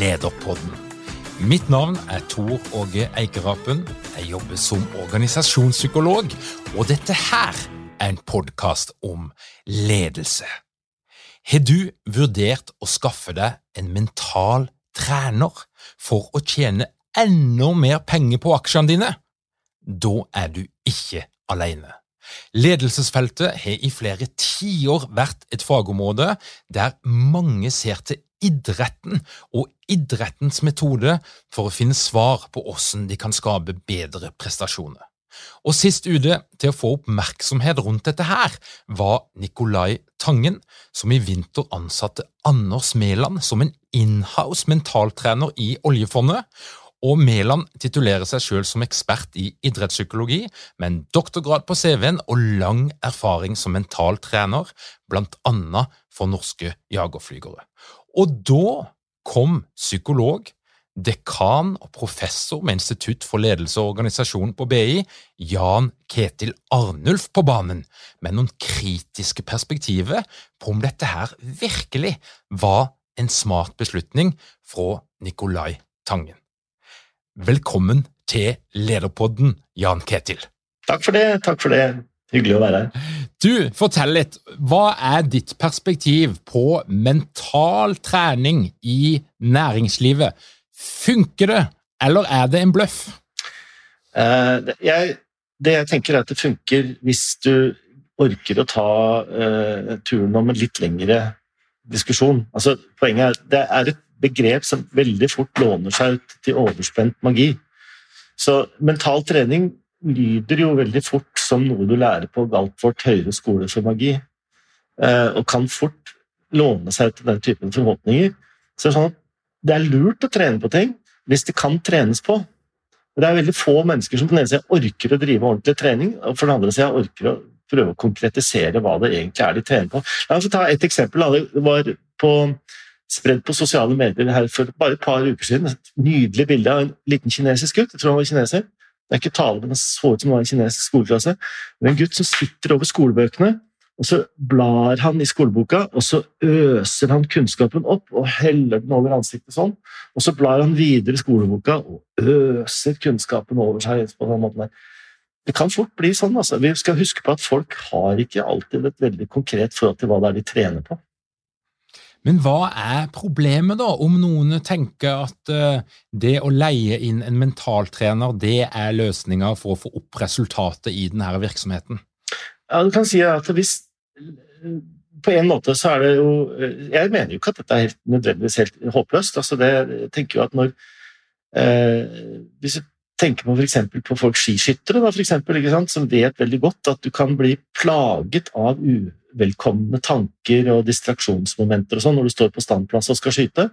Lederpodden. Mitt navn er Tor Åge Eikerapen. Jeg jobber som organisasjonspsykolog, og dette her er en podkast om ledelse. Har du vurdert å skaffe deg en mental trener for å tjene enda mer penger på aksjene dine? Da er du ikke alene. Ledelsesfeltet har i flere tiår vært et fagområde der mange ser til idretten og idrettens metode for å finne svar på hvordan de kan skape bedre prestasjoner. Og Sist ute til å få oppmerksomhet rundt dette her var Nicolai Tangen, som i vinter ansatte Anders Mæland som en inhouse mentaltrener i oljefondet. Og Mæland titulerer seg selv som ekspert i idrettspsykologi, med en doktorgrad på CV-en og lang erfaring som mentaltrener, blant annet for norske jagerflygere. Og da kom psykolog, dekan og professor med Institutt for ledelse og organisasjon på BI, Jan Ketil Arnulf, på banen med noen kritiske perspektiver på om dette her virkelig var en smart beslutning fra Nicolai Tangen. Velkommen til Lederpodden, Jan Ketil. Takk for det. Takk for det. Hyggelig å være her. Du, fortell litt. Hva er ditt perspektiv på mental trening i næringslivet? Funker det, eller er det en bløff? Uh, jeg, det jeg tenker, er at det funker hvis du orker å ta uh, turen om en litt lengre diskusjon. Altså, poenget er det er et begrep som veldig fort låner seg ut til overspent magi. Så mental trening lyder jo veldig fort som noe du lærer på Galtvort høyere skole for magi, eh, og kan fort låne seg til den typen forhåpninger. Så det er, sånn det er lurt å trene på ting hvis det kan trenes på. Det er veldig få mennesker som på den ene siden orker å drive ordentlig trening, og for den andre siden orker å prøve å konkretisere hva det egentlig er de trener på. La oss ta et eksempel. Det var på, spredd på sosiale medier her for bare et par uker siden. Et nydelig bilde av en liten kinesisk gutt. Jeg tror han var kineser det er ikke tale, men det så ut som det var en kinesisk skoleklasse. Er en gutt som sitter over skolebøkene, og så blar han i skoleboka, og så øser han kunnskapen opp og heller den over ansiktet sånn. Og så blar han videre i skoleboka og øser kunnskapen over seg på den måten der. Det kan fort bli sånn. altså. Vi skal huske på at folk har ikke alltid et veldig konkret forhold til hva det er de trener på. Men hva er problemet, da, om noen tenker at uh, det å leie inn en mentaltrener, det er løsninga for å få opp resultatet i denne virksomheten? Ja, du kan si at hvis På en måte så er det jo Jeg mener jo ikke at dette er helt, nødvendigvis helt håpløst. altså det, jeg tenker jo at når eh, Hvis du tenker på f.eks. på folk skiskyttere, da, for eksempel, som vet veldig godt at du kan bli plaget av u uvelkomne tanker og distraksjonsmomenter og sånn når du står på standplass og skal skyte.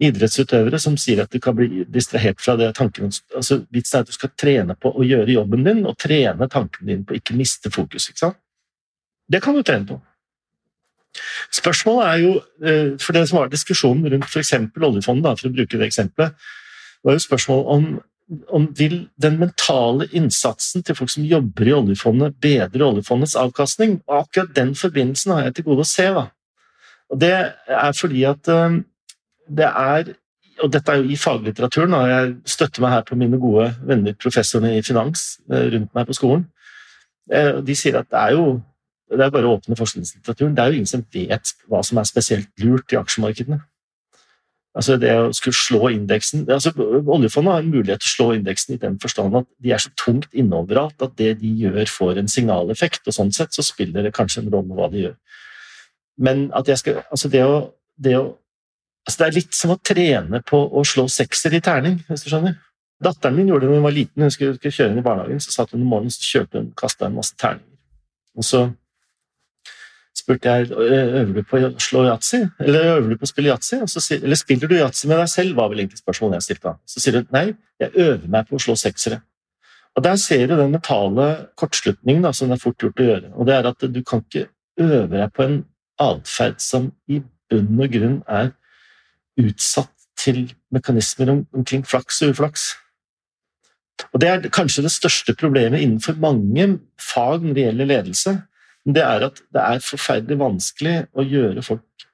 Idrettsutøvere som sier at du kan bli distrahert fra det tankene altså Vitsen er at du skal trene på å gjøre jobben din og trene tankene dine på å ikke miste fokus. ikke sant? Det kan du trene på. Spørsmålet er jo, eh, for det som var diskusjonen rundt f.eks. oljefondet, for å bruke det eksempelet, var jo spørsmålet om om vil den mentale innsatsen til folk som jobber i oljefondet, bedre oljefondets avkastning? Og akkurat den forbindelsen har jeg til gode å se. Da. Og Det er fordi at um, det er og dette er jo i faglitteraturen, og jeg støtter meg her på mine gode venner professorene i finans uh, rundt meg på skolen. Uh, de sier at det er jo det er bare å åpne forskningslitteraturen. Det er jo ingen som vet hva som er spesielt lurt i aksjemarkedene. Altså det å skulle slå indeksen altså Oljefondet har en mulighet til å slå indeksen i den forstand at de er så tungt inne overalt at det de gjør, får en signaleffekt. og Sånn sett så spiller det kanskje en rolle hva de gjør. Men at jeg skal Altså det å, det å altså Det er litt som å trene på å slå sekser i terning, hvis du skjønner. Datteren min gjorde det da hun var liten. Hun skulle, kjøre inn i barnehagen. Så satt hun om morgenen så kjørte hun, kasta en masse terninger. Og så spurte jeg øver du på å slå yatzy, eller øver du på å spille yatzy, eller spiller du yatzy med deg selv, var vel egentlig spørsmålet jeg stilte. Så sier du nei, jeg øver meg på å slå seksere. Og Der ser du den mentale kortslutningen da, som det er fort gjort å gjøre. og det er at Du kan ikke øve deg på en atferd som i bunn og grunn er utsatt til mekanismer omkring flaks og uflaks. Og Det er kanskje det største problemet innenfor mange fag når det gjelder ledelse det er at det er forferdelig vanskelig å gjøre folk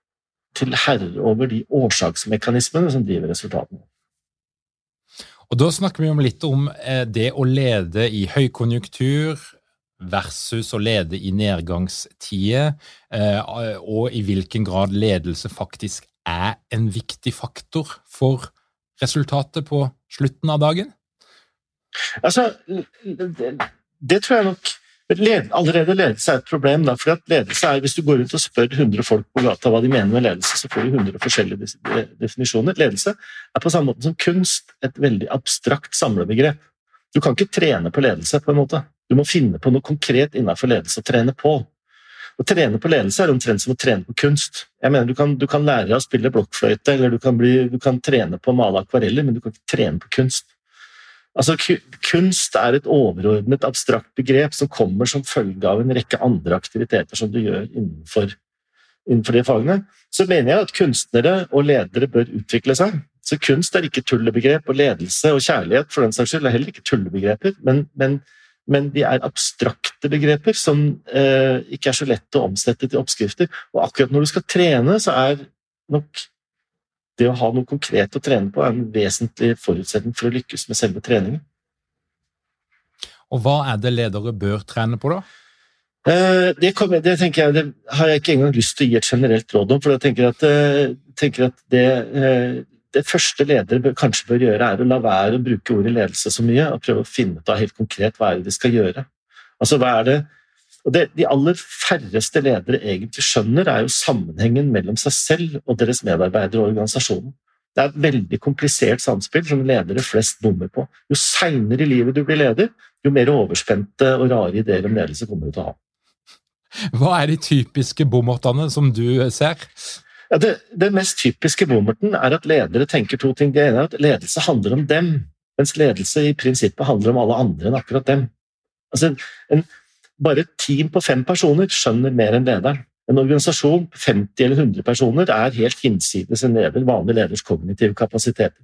til herre over de årsaksmekanismene som driver resultatene. Og Da snakker vi om litt om eh, det å lede i høykonjunktur versus å lede i nedgangstider, eh, og i hvilken grad ledelse faktisk er en viktig faktor for resultatet på slutten av dagen? Altså, det, det tror jeg nok allerede ledelse er et problem. Da, for ledelse er, Hvis du går rundt og spør 100 folk på gata hva de mener med ledelse, så får du 100 forskjellige definisjoner. Ledelse er på samme måte som kunst et veldig abstrakt samlebegrep. Du kan ikke trene på ledelse. på en måte. Du må finne på noe konkret innenfor ledelse å trene på. Å trene på ledelse er omtrent som å trene på kunst. Jeg mener, Du kan, du kan lære deg å spille blokkfløyte eller du kan, bli, du kan trene på å male akvareller, men du kan ikke trene på kunst. Altså, kunst er et overordnet, abstrakt begrep som kommer som følge av en rekke andre aktiviteter som du gjør innenfor, innenfor de fagene. Så mener jeg at kunstnere og ledere bør utvikle seg. Så kunst er ikke tullebegrep, og ledelse og kjærlighet for den saks skyld er heller ikke tullebegreper, men, men, men de er abstrakte begreper som eh, ikke er så lett å omsette til oppskrifter. Og akkurat når du skal trene, så er nok det å ha noe konkret å trene på er en vesentlig forutsetning for å lykkes med selve treningen. Og hva er det ledere bør trene på, da? Eh, det, kommer, det, jeg, det, har jeg ikke engang lyst til å gi et generelt råd om. for jeg tenker at, eh, tenker at det, eh, det, første ledere bør, kanskje bør gjøre, er å la være å bruke ordet ledelse så mye, og prøve å finne ut av helt konkret hva er det de skal gjøre. Altså, hva er det og det de aller færreste ledere egentlig skjønner, er jo sammenhengen mellom seg selv og deres medarbeidere og organisasjonen. Det er et veldig komplisert samspill som ledere flest bommer på. Jo seinere i livet du blir leder, jo mer overspente og rare ideer om ledelse kommer du til å ha. Hva er de typiske bommertene som du ser? Ja, det, det, mest typiske bommerten er at ledere tenker to ting. Det ene er at ledelse handler om dem, mens ledelse i prinsippet handler om alle andre enn akkurat dem. Altså, en, bare et team på fem personer skjønner mer enn lederen. En organisasjon på 50 eller 100 personer er helt hinsides en leder, vanlig leders kognitive kapasiteter.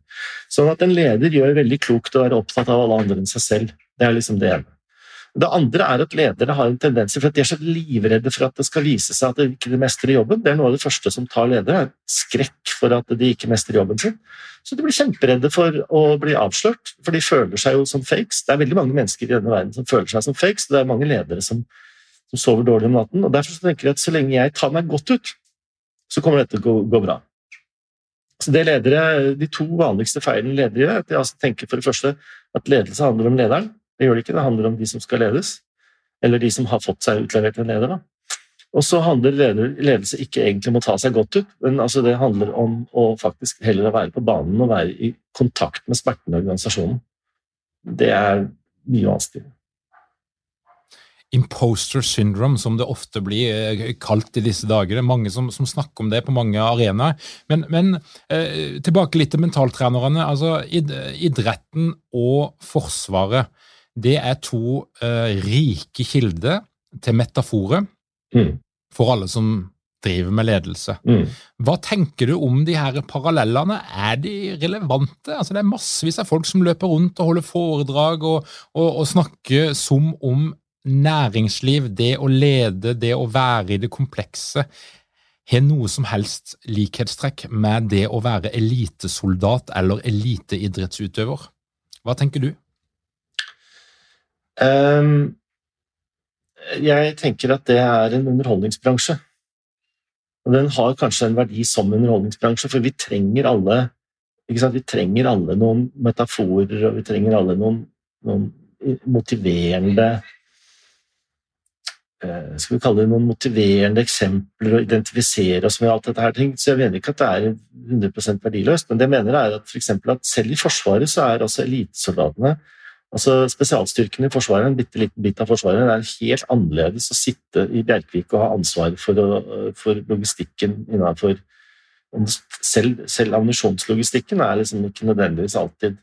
Sånn at en leder gjør veldig klokt å være opptatt av alle andre enn seg selv. Det er liksom det ene. Det andre er at ledere har en tendens for at de er så livredde for at det skal vise seg at de ikke mestrer jobben. Det er noe av det første som tar ledere. Skrekk for at de ikke mestrer jobben sin. Så de blir kjemperedde for å bli avslørt, for de føler seg jo som fakes. Det er veldig mange mennesker i denne verden som føler seg som fakes, og det er mange ledere som, som sover dårlig om natten. og Derfor tenker jeg at så lenge jeg tar meg godt ut, så kommer dette til å gå bra. Så det ledere, De to vanligste feilene ledere gjør, er at de altså tenker for det første at ledelse handler om lederen, det gjør det ikke. Det handler om de som skal ledes, eller de som har fått seg utlevert en leder. Og så handler ledelse ikke egentlig om å ta seg godt ut, men altså det handler om å faktisk heller være på banen og være i kontakt med smerten i organisasjonen. Det er mye vanskeligere. Imposter syndrome, som det ofte blir eh, kalt i disse dager. Det er mange som, som snakker om det på mange arenaer. Men, men eh, tilbake litt til mentaltrenerne. altså Idretten og Forsvaret det er to uh, rike kilder til metaforer mm. for alle som driver med ledelse. Mm. Hva tenker du om de her parallellene? Er de relevante? Altså, det er massevis av folk som løper rundt og holder foredrag og, og, og snakker som om næringsliv, det å lede, det å være i det komplekse, har noe som helst likhetstrekk med det å være elitesoldat eller eliteidrettsutøver. Hva tenker du? Um, jeg tenker at det er en underholdningsbransje. Og den har kanskje en verdi som underholdningsbransje, for vi trenger alle Vi trenger alle noen metaforer, og vi trenger alle noen, noen motiverende eh, skal vi kalle det noen motiverende eksempler og identifisere oss med alt dette her. Så jeg mener ikke at det er 100% verdiløst, men det jeg mener er at, for at selv i Forsvaret så er altså elitesoldatene Altså Spesialstyrkene i Forsvaret, en bitte liten bit av Forsvaret, det er helt annerledes å sitte i Bjerkvik og ha ansvar for, for logistikken innenfor Selv, selv ammunisjonslogistikken er liksom ikke nødvendigvis alltid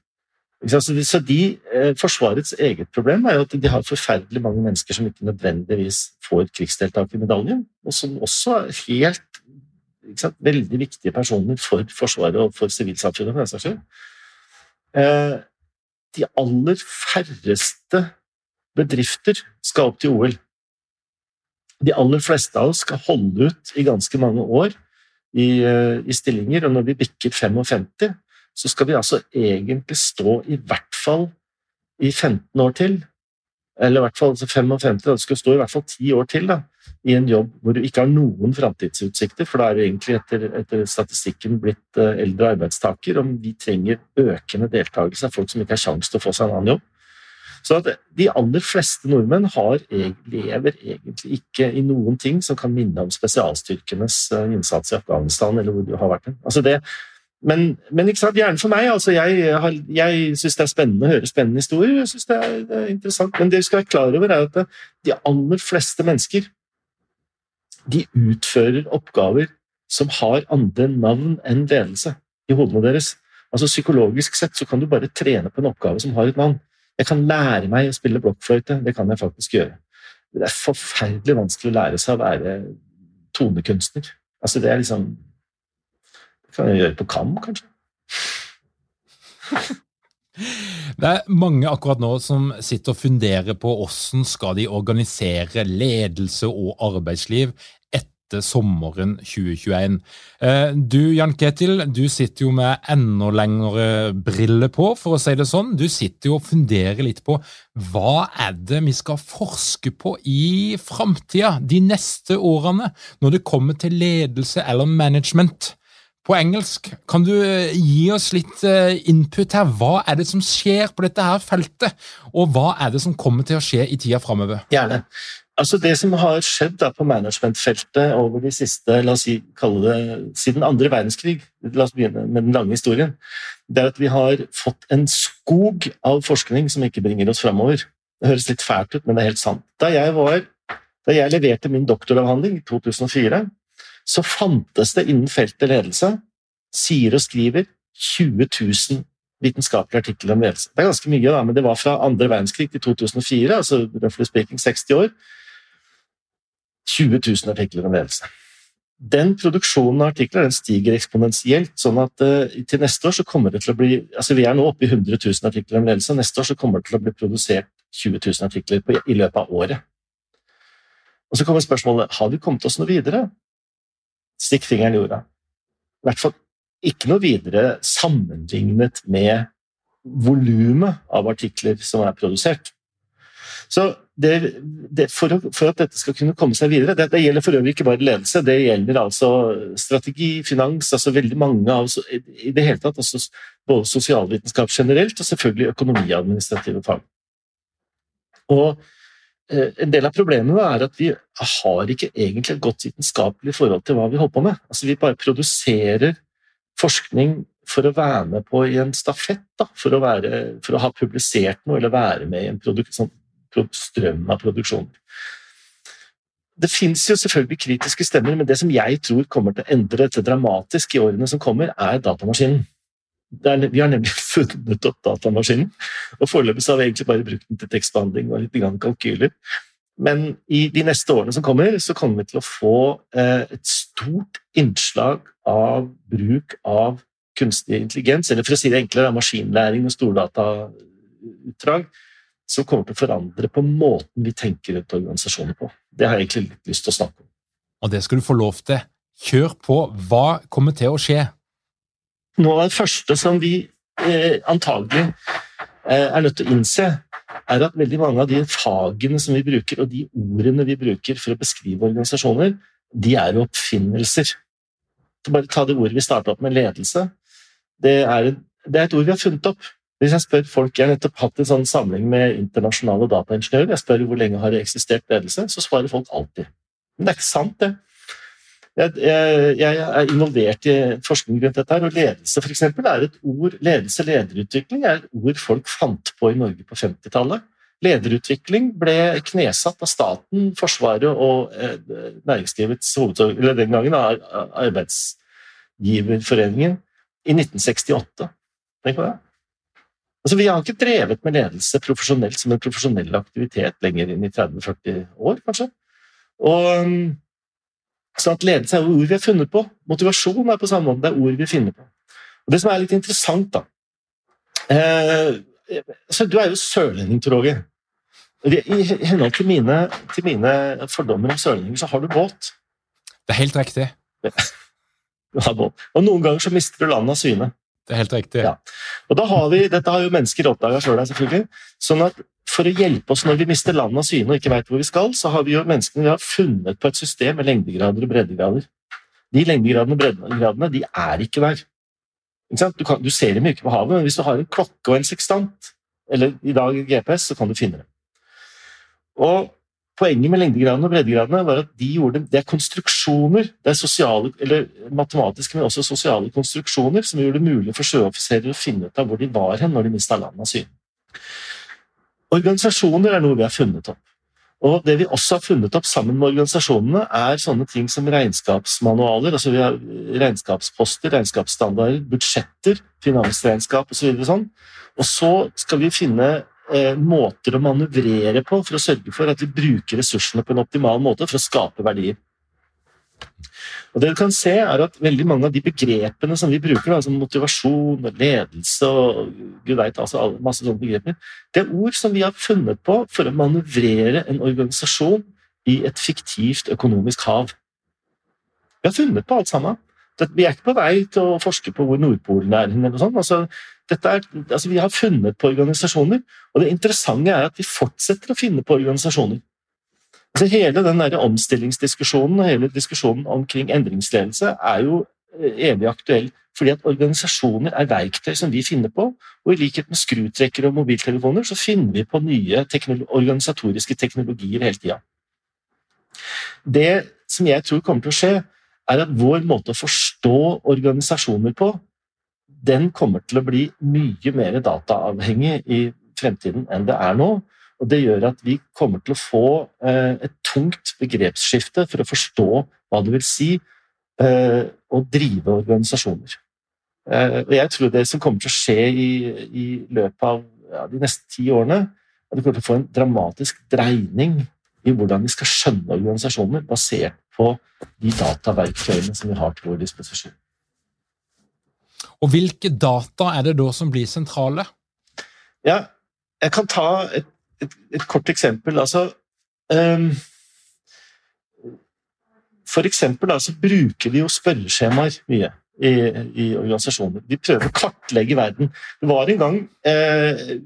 så de, eh, Forsvarets eget problem er jo at de har forferdelig mange mennesker som ikke nødvendigvis får krigsdeltakermedaljen, og som også er helt sant, veldig viktige personer for Forsvaret og for sivilsamfunnet. for den saks skyld. De aller færreste bedrifter skal opp til OL. De aller fleste av oss skal holde ut i ganske mange år i, eh, i stillinger, og når vi bikker 55, så skal vi altså egentlig stå i hvert fall i 15 år til eller i hvert fall 55, da, du skal stå i hvert fall ti år til da, i en jobb hvor du ikke har noen framtidsutsikter, for da er du egentlig etter, etter statistikken blitt uh, eldre arbeidstaker, om vi trenger økende deltakelse av folk som ikke har sjanse til å få seg en annen jobb. Så at de aller fleste nordmenn har, lever egentlig ikke i noen ting som kan minne om spesialstyrkenes uh, innsats i Afghanistan, eller hvor du har vært. Altså det, men, men gjerne for meg. Altså, jeg har, jeg syns det er spennende å høre spennende historier. jeg synes det er, det er, interessant. Men det vi skal være klar over, er at de aller fleste mennesker de utfører oppgaver som har andre navn enn ledelse i hodene deres. Altså Psykologisk sett så kan du bare trene på en oppgave som har et navn. Jeg kan lære meg å spille blokkfløyte. Det kan jeg faktisk gjøre. Det er forferdelig vanskelig å lære seg å være tonekunstner. Altså Det er liksom kan vi gjøre på Kam, kanskje? Det er mange akkurat nå som sitter og funderer på hvordan skal de organisere ledelse og arbeidsliv etter sommeren 2021. Eh, du Jan Ketil, du sitter jo med enda lengre briller på, for å si det sånn. Du sitter jo og funderer litt på hva er det vi skal forske på i framtida, de neste årene, når det kommer til ledelse eller management på engelsk. Kan du eh, gi oss litt eh, input her? Hva er det som skjer på dette her feltet, og hva er det som kommer til å skje i tida framover? Gjerne. Altså Det som har skjedd da på managementfeltet over de siste la oss si, kalle det, siden andre verdenskrig, la oss begynne med den lange historien, det er at vi har fått en skog av forskning som ikke bringer oss framover. Det høres litt fælt ut, men det er helt sant. Da jeg, var, da jeg leverte min doktoravhandling i 2004, så fantes det innen feltet ledelse, sier og skriver, 20 000 vitenskapelige artikler om ledelse. Det er ganske mye, da, men det var fra andre verdenskrig til 2004, altså roughly speaking 60 år. 20 000 artikler om ledelse. Den produksjonen av artikler den stiger eksponentielt. sånn at uh, til neste år så kommer det til å bli altså Vi er nå oppe i 100 000 artikler om ledelse. Neste år så kommer det til å bli produsert 20 000 artikler på, i løpet av året. Og Så kommer spørsmålet har vi kommet oss noe videre. Stikk fingeren i jorda. I hvert fall ikke noe videre sammenlignet med volumet av artikler som er produsert. Så det, det, for, for, at dette skal kunne komme seg videre det, det, gjelder for øvrig ikke bare ledelse, det gjelder altså strategi, finans altså veldig mange av i det hele tatt, altså både sosialvitenskap generelt og selvfølgelig økonomiadministrative fag. Og en del av problemet er at vi har ikke egentlig et godt vitenskapelig forhold til hva vi holder på med. Altså, vi bare produserer forskning for å være med på i en stafett, da, for, å være, for, å ha publisert noe eller være med i en sånn, strøm av produksjoner. Det fins selvfølgelig kritiske stemmer, men det som jeg tror kommer til å endre dette dramatisk i årene som kommer, er datamaskinen. Er, vi har nemlig funnet opp datamaskinen, og foreløpig har vi egentlig bare brukt den til tekstbehandling og litt kalkyler. men i de neste årene som kommer, så kommer vi til å få eh, et stort innslag av bruk av kunstig intelligens, eller for å si det enklere, maskinlæring og stordatautdrag, som kommer til å forandre på måten vi tenker ut organisasjoner på. Det har jeg egentlig litt lyst til å snakke om. Og det skal du få lov til. Kjør på. Hva kommer til å skje? Noe av det første som vi eh, antagelig eh, er nødt til å innse, er at veldig mange av de fagene som vi bruker, og de ordene vi bruker for å beskrive organisasjoner, de er oppfinnelser. Så bare ta det ordet vi starta opp med, ledelse. Det er, det er, et ord vi har funnet opp. Hvis jeg spør folk, jeg har nettopp hatt en sånn samling med internasjonale dataingeniører, jeg spør hvor lenge har det eksistert ledelse, så svarer folk alltid. Men det er ikke sant, det. Jeg, er involvert i forskning rundt dette, her, og ledelse for eksempel, er et ord Ledelse lederutvikling er et ord folk fant på i Norge på 50-tallet. Lederutvikling ble knesatt av staten, Forsvaret og eh, næringslivets hovedsorg, eller den gangen Arbeidsgiverforeningen, i 1968. Tenk på det. Altså, vi har ikke drevet med ledelse profesjonelt som en profesjonell aktivitet lenger inn i 30-40 år, kanskje. Og sånn at Ledelse er ord vi har funnet på. Motivasjon er på samme måte. Det er ord vi finner på. Og Det som er litt interessant, da eh, så Du er jo sørlending, Tor Åge. I henhold til mine, til mine fordommer om sørlendinger, så har du båt. Det er helt riktig. Du har båt. Og noen ganger så mister du landet av syne. Det er helt riktig. Ja. Og da har vi, Dette har jo mennesker oppdaga sjøl, selvfølgelig. Sånn at for å hjelpe oss når vi mister landet av syne og ikke veit hvor vi skal, så har vi jo menneskene vi har funnet på et system med lengdegrader og breddegrader. De lengdegradene og breddegradene de er ikke der. Ikke du, kan, du, ser dem ikke på havet, men hvis du har en klokke og en sekstant, eller i dag GPS, så kan du finne dem. Og Poenget med lengdegradene og breddegradene var at de gjorde, det er konstruksjoner, det er sosiale, eller matematiske, men også sosiale konstruksjoner som gjorde det mulig for sjøoffiserer å finne ut av hvor de var hen når de mista landet av syne. Organisasjoner er noe vi har funnet opp. Og Det vi også har funnet opp sammen med organisasjonene, er sånne ting som regnskapsmanualer. altså Vi har regnskapsposter, regnskapsstandarder, budsjetter, finansregnskap osv. Og, så sånn. og så skal vi finne eh, måter å manøvrere på for å sørge for at vi bruker ressursene på en optimal måte for å skape verdier. Og det du kan se er at Veldig mange av de begrepene som vi bruker, da, som motivasjon og ledelse og gud vet, altså masse sånne begreper, det er ord som vi har funnet på for å manøvrere en organisasjon i et fiktivt økonomisk hav. Vi har funnet på alt sammen. Vi er ikke på vei til å forske på hvor Nordpolen er. eller noe sånt. Altså, er, altså, vi har funnet på organisasjoner, og det interessante er at vi fortsetter å finne på organisasjoner. Altså, hele den der omstillingsdiskusjonen og hele diskusjonen omkring endringsledelse er jo eh, evig aktuell, fordi at organisasjoner er verktøy som vi finner på, og i likhet med skrutrekkere og mobiltelefoner så finner vi på nye teknolo organisatoriske teknologier hele tida. Det som jeg tror kommer til å skje, er at vår måte å forstå organisasjoner på, den kommer til å bli mye mer dataavhengig i fremtiden enn det er nå. Og det gjør at vi kommer til å få eh, et tungt begrepsskifte for å forstå hva det vil si eh, å drive organisasjoner. Eh, og jeg tror det som kommer til å skje i, i løpet av ja, de neste ti årene, at vi kommer til å få en dramatisk dreining i hvordan vi skal skjønne organisasjoner, basert på de dataverktøyene som vi har til vår disposisjon. Og hvilke data er det da som blir sentrale? Ja, jeg kan ta et et, et kort eksempel. Altså um, For eksempel altså, bruker vi jo spørreskjemaer mye i, i, organisasjoner. Vi prøver å kartlegge verden. Det var en gang eh,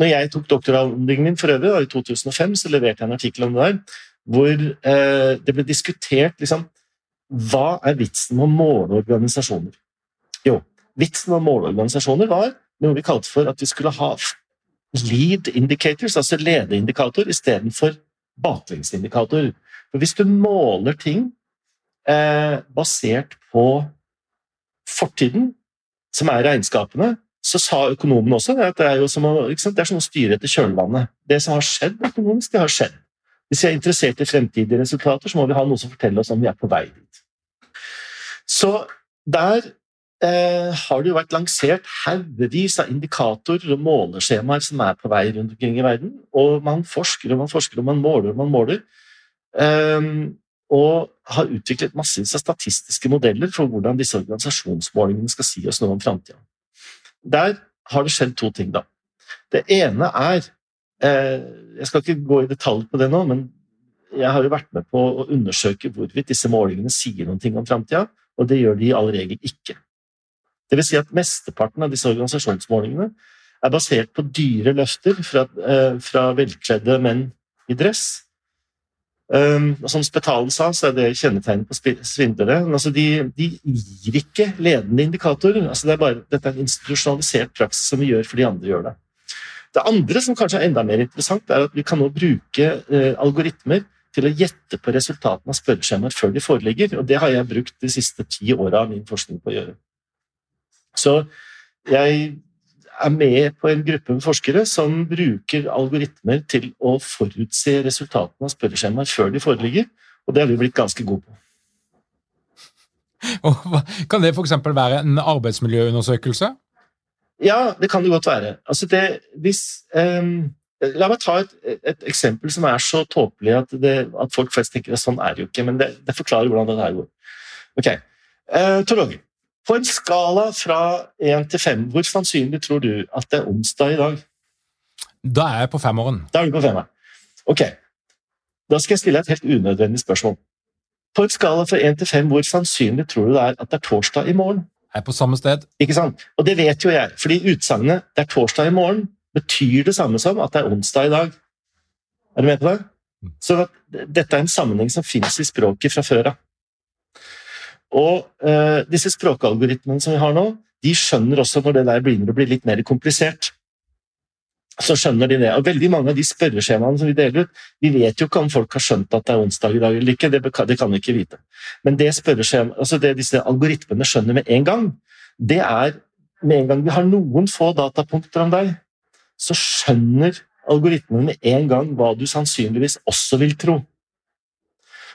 når jeg tok doktoravhandlingen min for øvrig, da, i 2005, så leverte jeg en artikkel om det der, hvor eh, det ble diskutert liksom, hva er vitsen med å måle organisasjoner. Jo, vitsen med å måle organisasjoner var noe vi kalte for at vi skulle ha lead indicators, altså ledeindikator, istedenfor baklengsindikator. For hvis du måler ting eh, basert på fortiden, som er regnskapene, så sa økonomen også at det er, som å, det er som å styre etter kjølvannet. Det som har skjedd økonomisk, det har skjedd. Hvis vi er interessert i fremtidige resultater, så må vi ha noe som forteller oss om vi er på vei dit. Så der har det jo vært lansert haugevis av indikatorer og måleskjemaer som er på vei rundt omkring i verden. Og man forsker og man forsker og man måler og man måler. Eh, og har utviklet massevis av statistiske modeller for hvordan disse organisasjonsmålingene skal si oss noe om framtida. Der har det skjedd to ting, da. Det ene er eh, Jeg skal ikke gå i detalj på det nå, men jeg har jo vært med på å undersøke hvorvidt disse målingene sier noe om framtida, og det gjør de i all regel ikke. Det vil si at mesteparten av disse organisasjonsmålingene er basert på dyre løfter fra, eh, fra velkledde menn i dress. Um, som Spetalen sa, så er det kjennetegnet på svindlere. Altså de, de, gir ikke ledende indikatorer. Altså det er bare, dette er en institusjonalisert praksis som vi gjør fordi andre gjør det. Det andre som kanskje er enda mer interessant, er at vi kan nå bruke uh, algoritmer til å gjette på resultatene av spørreskjemaer før de foreligger. Og det har jeg brukt de siste ti åra av min forskning på å gjøre. Så jeg er med på en gruppe med forskere som bruker algoritmer til å forutse resultatene av spørreskjemaer før de foreligger, og det har vi blitt ganske gode på. Kan det f.eks. være en arbeidsmiljøundersøkelse? Ja, det kan det godt være. Altså det, hvis, um, la meg ta et, et, eksempel som er så tåpelig at, det, at folk flest tenker at sånn er det jo ikke, men det, det forklarer hvordan det her går. Ok, uh, Tor Åge, på en skala fra én til fem, hvor sannsynlig tror du at det er onsdag i dag? Da er jeg på femmeren. Da er du på femmeren. Ok. Da skal jeg stille et helt unødvendig spørsmål. På en skala fra én til fem, hvor sannsynlig tror du det er at det er torsdag i morgen? Jeg er på samme sted. Ikke sant? Og det vet jo jeg, fordi utsagnet 'det er torsdag i morgen' betyr det samme som at det er onsdag i dag. Er du med på det? Mm. Så dette er en sammenheng som finnes i språket fra før av. Og uh, disse språkalgoritmene som vi har nå, de skjønner også når det der begynner å bli litt mer komplisert. Så skjønner de det. Og veldig mange av de spørreskjemaene som vi deler ut, vi vet jo ikke om folk har skjønt at det er onsdag i dag eller ikke. Det, det kan vi ikke vite. Men det, altså det disse algoritmene skjønner med en gang, det er med en gang vi har noen få datapunkter om deg, så skjønner algoritmene med en gang hva du sannsynligvis også vil tro.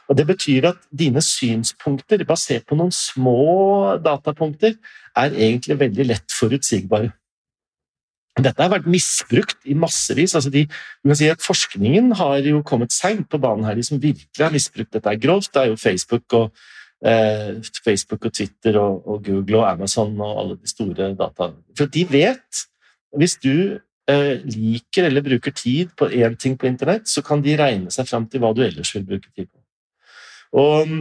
Og Det betyr at dine synspunkter, basert på noen små datapunkter, er egentlig veldig lett forutsigbare. Dette har vært misbrukt i massevis. Altså de, kan si at Forskningen har jo kommet seint på banen her. De som virkelig har misbrukt dette er grovt, det er jo Facebook og, eh, Facebook og Twitter og, og, Google og Amazon og alle de store data. For de vet Hvis du eh, liker eller bruker tid på én ting på internett, så kan de regne seg fram til hva du ellers vil bruke tid på. Og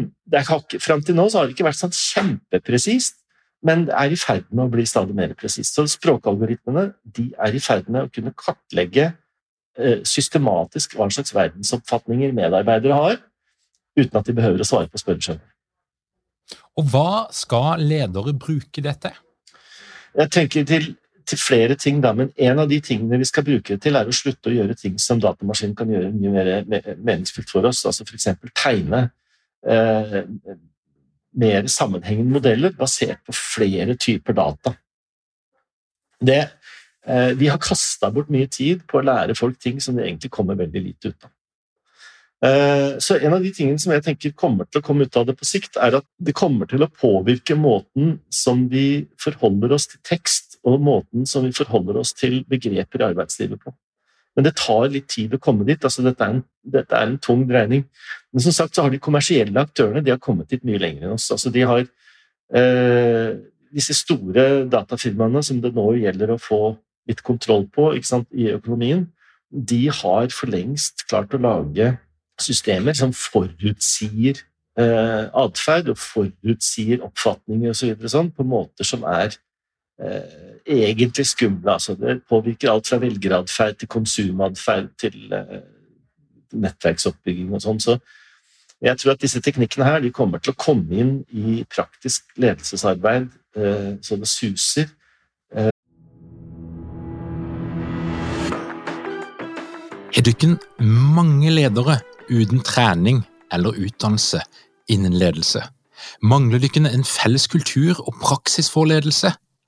Fram til nå så har det ikke vært sånn kjempepresist, men det er i ferd med å bli stadig mer presist. Så språkalgoritmene de er i ferd med å kunne kartlegge eh, systematisk hva slags verdensoppfatninger medarbeidere har, uten at de behøver å svare på spørreskjemaer. Og hva skal ledere bruke dette? Jeg tenker til, til, flere ting, da, men en av de tingene vi skal bruke det til, er å slutte å gjøre ting som datamaskinen kan gjøre mye mer meningsfylt for oss. Altså F.eks. tegne mer sammenhengende modeller basert på flere typer data. Det, eh, vi har kasta bort mye tid på å lære folk ting som de egentlig kommer veldig lite ut av. Eh, så En av de tingene som jeg tenker kommer til å komme ut av det på sikt, er at det kommer til å påvirke måten som vi forholder oss til tekst, og måten som vi forholder oss til begreper i arbeidslivet på. Men det tar litt tid å komme dit. altså Dette er en, dette er en tung dreining. Men som sagt så har de kommersielle aktørene de har kommet dit mye lenger enn oss. altså De har eh, disse store datafirmaene som det nå gjelder å få litt kontroll på sant, i økonomien, de har for lengst klart å lage systemer som forutsier eh, atferd og forutsier oppfatninger og så videre, sånn, på måter som er egentlig skumle. Altså, det påvirker alt fra velgeratferd til konsumatferd til eh, nettverksoppbygging og sånn. Så jeg tror at disse teknikkene her de kommer til å komme inn i praktisk ledelsesarbeid eh, så det suser. Eh. Er det ikke mange ledere uten trening eller utdannelse innen ledelse? Mangler ikke en felles kultur og praksis for ledelse?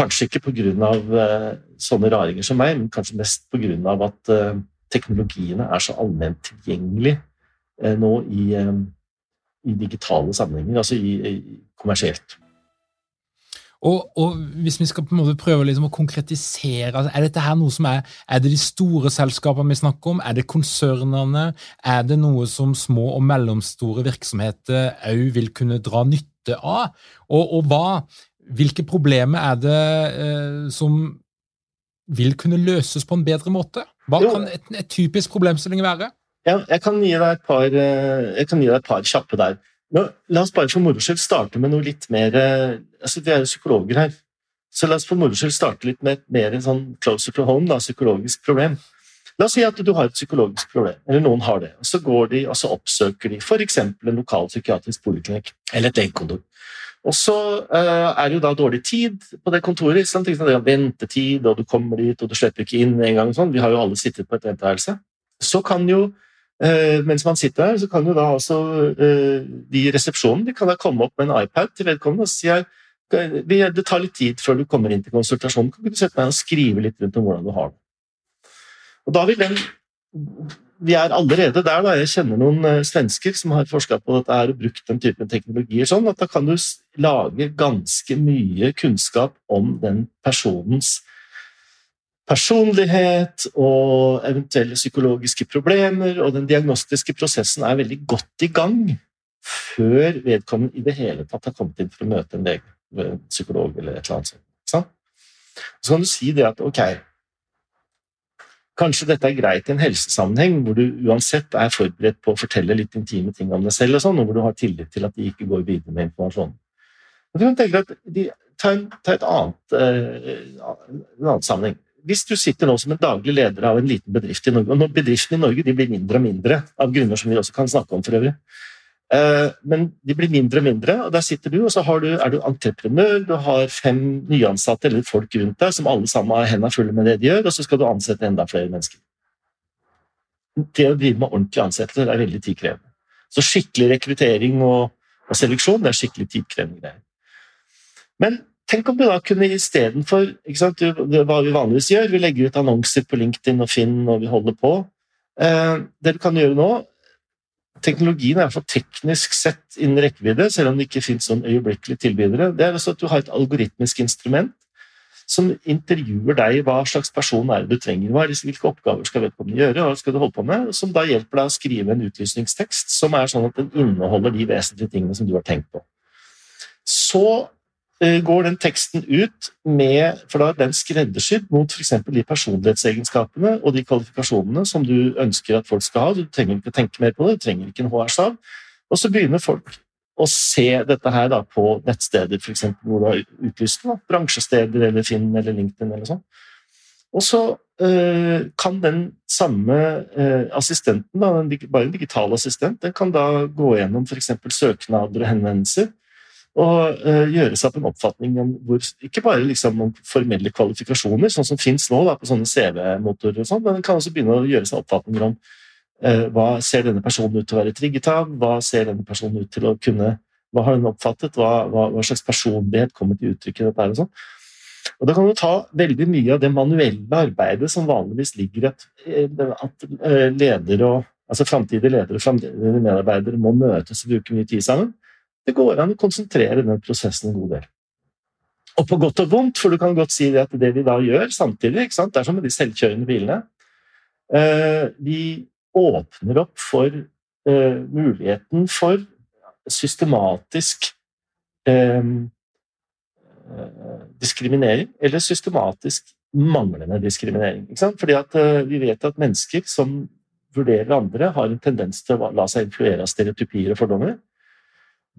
Kanskje ikke pga. Uh, sånne raringer som meg, men kanskje mest pga. at uh, teknologiene er så allment tilgjengelig uh, nå i, i, digitale sammenhenger, altså i, i kommersielt. Og, og, hvis vi skal på en måte prøve liksom å konkretisere altså, Er dette her noe som er Er det de store selskapene vi snakker om? Er det konsernene? Er det noe som små og mellomstore virksomheter òg vil kunne dra nytte av? Og, og hva, hvilke problemer er det eh, som vil kunne løses på en bedre måte? Hva kan et, et, typisk problemstilling være? Ja, jeg, kan gi deg et par, eh, jeg kan gi deg et par kjappe der. Nå, la oss bare for moro skyld starte med noe litt mer eh, altså Vi er jo psykologer her, så la oss for moro skyld starte litt med et mer sånn closer to home, da, psykologisk problem. La oss si at du har et psykologisk problem, eller noen har det. og Så går de og så oppsøker de f.eks. en lokal psykiatrisk poliklinikk eller et legekontor. Og så uh, er det jo da dårlig tid på det kontoret. Sant? Det er ventetid, og du kommer dit, og du slipper ikke inn en gang. Sånn. Vi har jo alle sittet på et venteværelse. Så kan jo, uh, mens man sitter der, så kan jo da også uh, de i resepsjonen de kan da komme opp med en iPad til vedkommende og si det tar litt tid før du kommer inn til konsultasjonen. Kan du sette deg og skrive litt rundt om hvordan du har det? Og da vil den vi er allerede der. da, Jeg kjenner noen uh, svensker som har forska på dette her og brukt den typen teknologier. sånn at Da kan du lage ganske mye kunnskap om den personens personlighet og eventuelle psykologiske problemer. Og den diagnostiske prosessen er veldig godt i gang før vedkommende i det hele tatt har kommet inn for å møte en lege, en psykolog eller et eller annet sånt. Så kan du si det at ok, Kanskje dette er greit i en helsesammenheng, hvor du uansett er forberedt på å fortelle litt intime ting om deg selv, og sånn, og hvor du har tillit til at de ikke går videre med informasjonen. Men du kan tenke at de, ta, en, ta et annet, uh, en annen sammenheng. Hvis du sitter nå som en daglig leder av en liten bedrift i Norge, og bedriftene i Norge blir mindre og mindre, av grunner som vi også kan snakke om for øvrig, Eh, men de blir mindre og mindre, og der sitter du, og så du, er du entreprenør, du har fem nyansatte eller folk rundt deg som alle sammen har hendene fulle med det de gjør, og så skal du ansette enda flere mennesker. Det å drive med ordentlige ansettelser er veldig tidkrevende. Så skikkelig rekruttering og, og seleksjon det er skikkelig tidkrevende greier. Men tenk om du da kunne istedenfor hva vi vanligvis gjør, vi legger ut annonser på LinkedIn og Finn og vi holder på. Eh, det du kan gjøre nå, Teknologien er for teknisk sett innen rekkevidde, selv om det ikke finnes sånn øyeblikkelig tilbydere. Det er altså at du har et algoritmisk instrument som intervjuer deg hva slags person er det du trenger. Hva hvilke oppgaver skal vedkommende gjøre, hva skal du holde på med? Som da hjelper deg å skrive en utlysningstekst som er sånn at den inneholder de vesentlige tingene som du har tenkt på. Så går den teksten ut med For da er den skreddersydd mot f.eks. de personlighetsegenskapene og de kvalifikasjonene som du ønsker at folk skal ha. Du trenger ikke tenke mer på det, du trenger ikke en HR-stav. Og så begynner folk å se dette her da på nettsteder for eksempel, hvor du har utlyst det. Bransjesteder eller Finn eller LinkedIn eller sånn. Og så øh, kan den samme øh, assistenten, da, bare en digital assistent, den kan da gå gjennom f.eks. søknader og henvendelser og uh, gjøre seg opp en oppfatning om hvor, ikke bare liksom om formelle kvalifikasjoner, sånn som finnes nå da, på sånne CV-motorer, og sånn, men en kan også begynne å gjøre seg oppfatninger om eh, hva ser denne personen ut til å være trigget av, hva ser denne personen ut til å kunne Hva har den oppfattet, hva, hva, hva slags personlighet kommer til uttrykk i dette og sånn. Og Da kan du ta veldig mye av det manuelle arbeidet som vanligvis ligger i at, eh, at ledere og altså framtidige ledere og medarbeidere må møtes og bruke mye tid sammen det går an å konsentrere den prosessen en god del. Og på godt og vondt, for du kan godt si det at det vi da gjør samtidig, det er som med de selvkjørende bilene eh, Vi åpner opp for eh, muligheten for systematisk eh, diskriminering, eller systematisk manglende diskriminering. Fordi vi vet at mennesker som vurderer andre, har en tendens til å la seg influere av stereotypier og fordommer.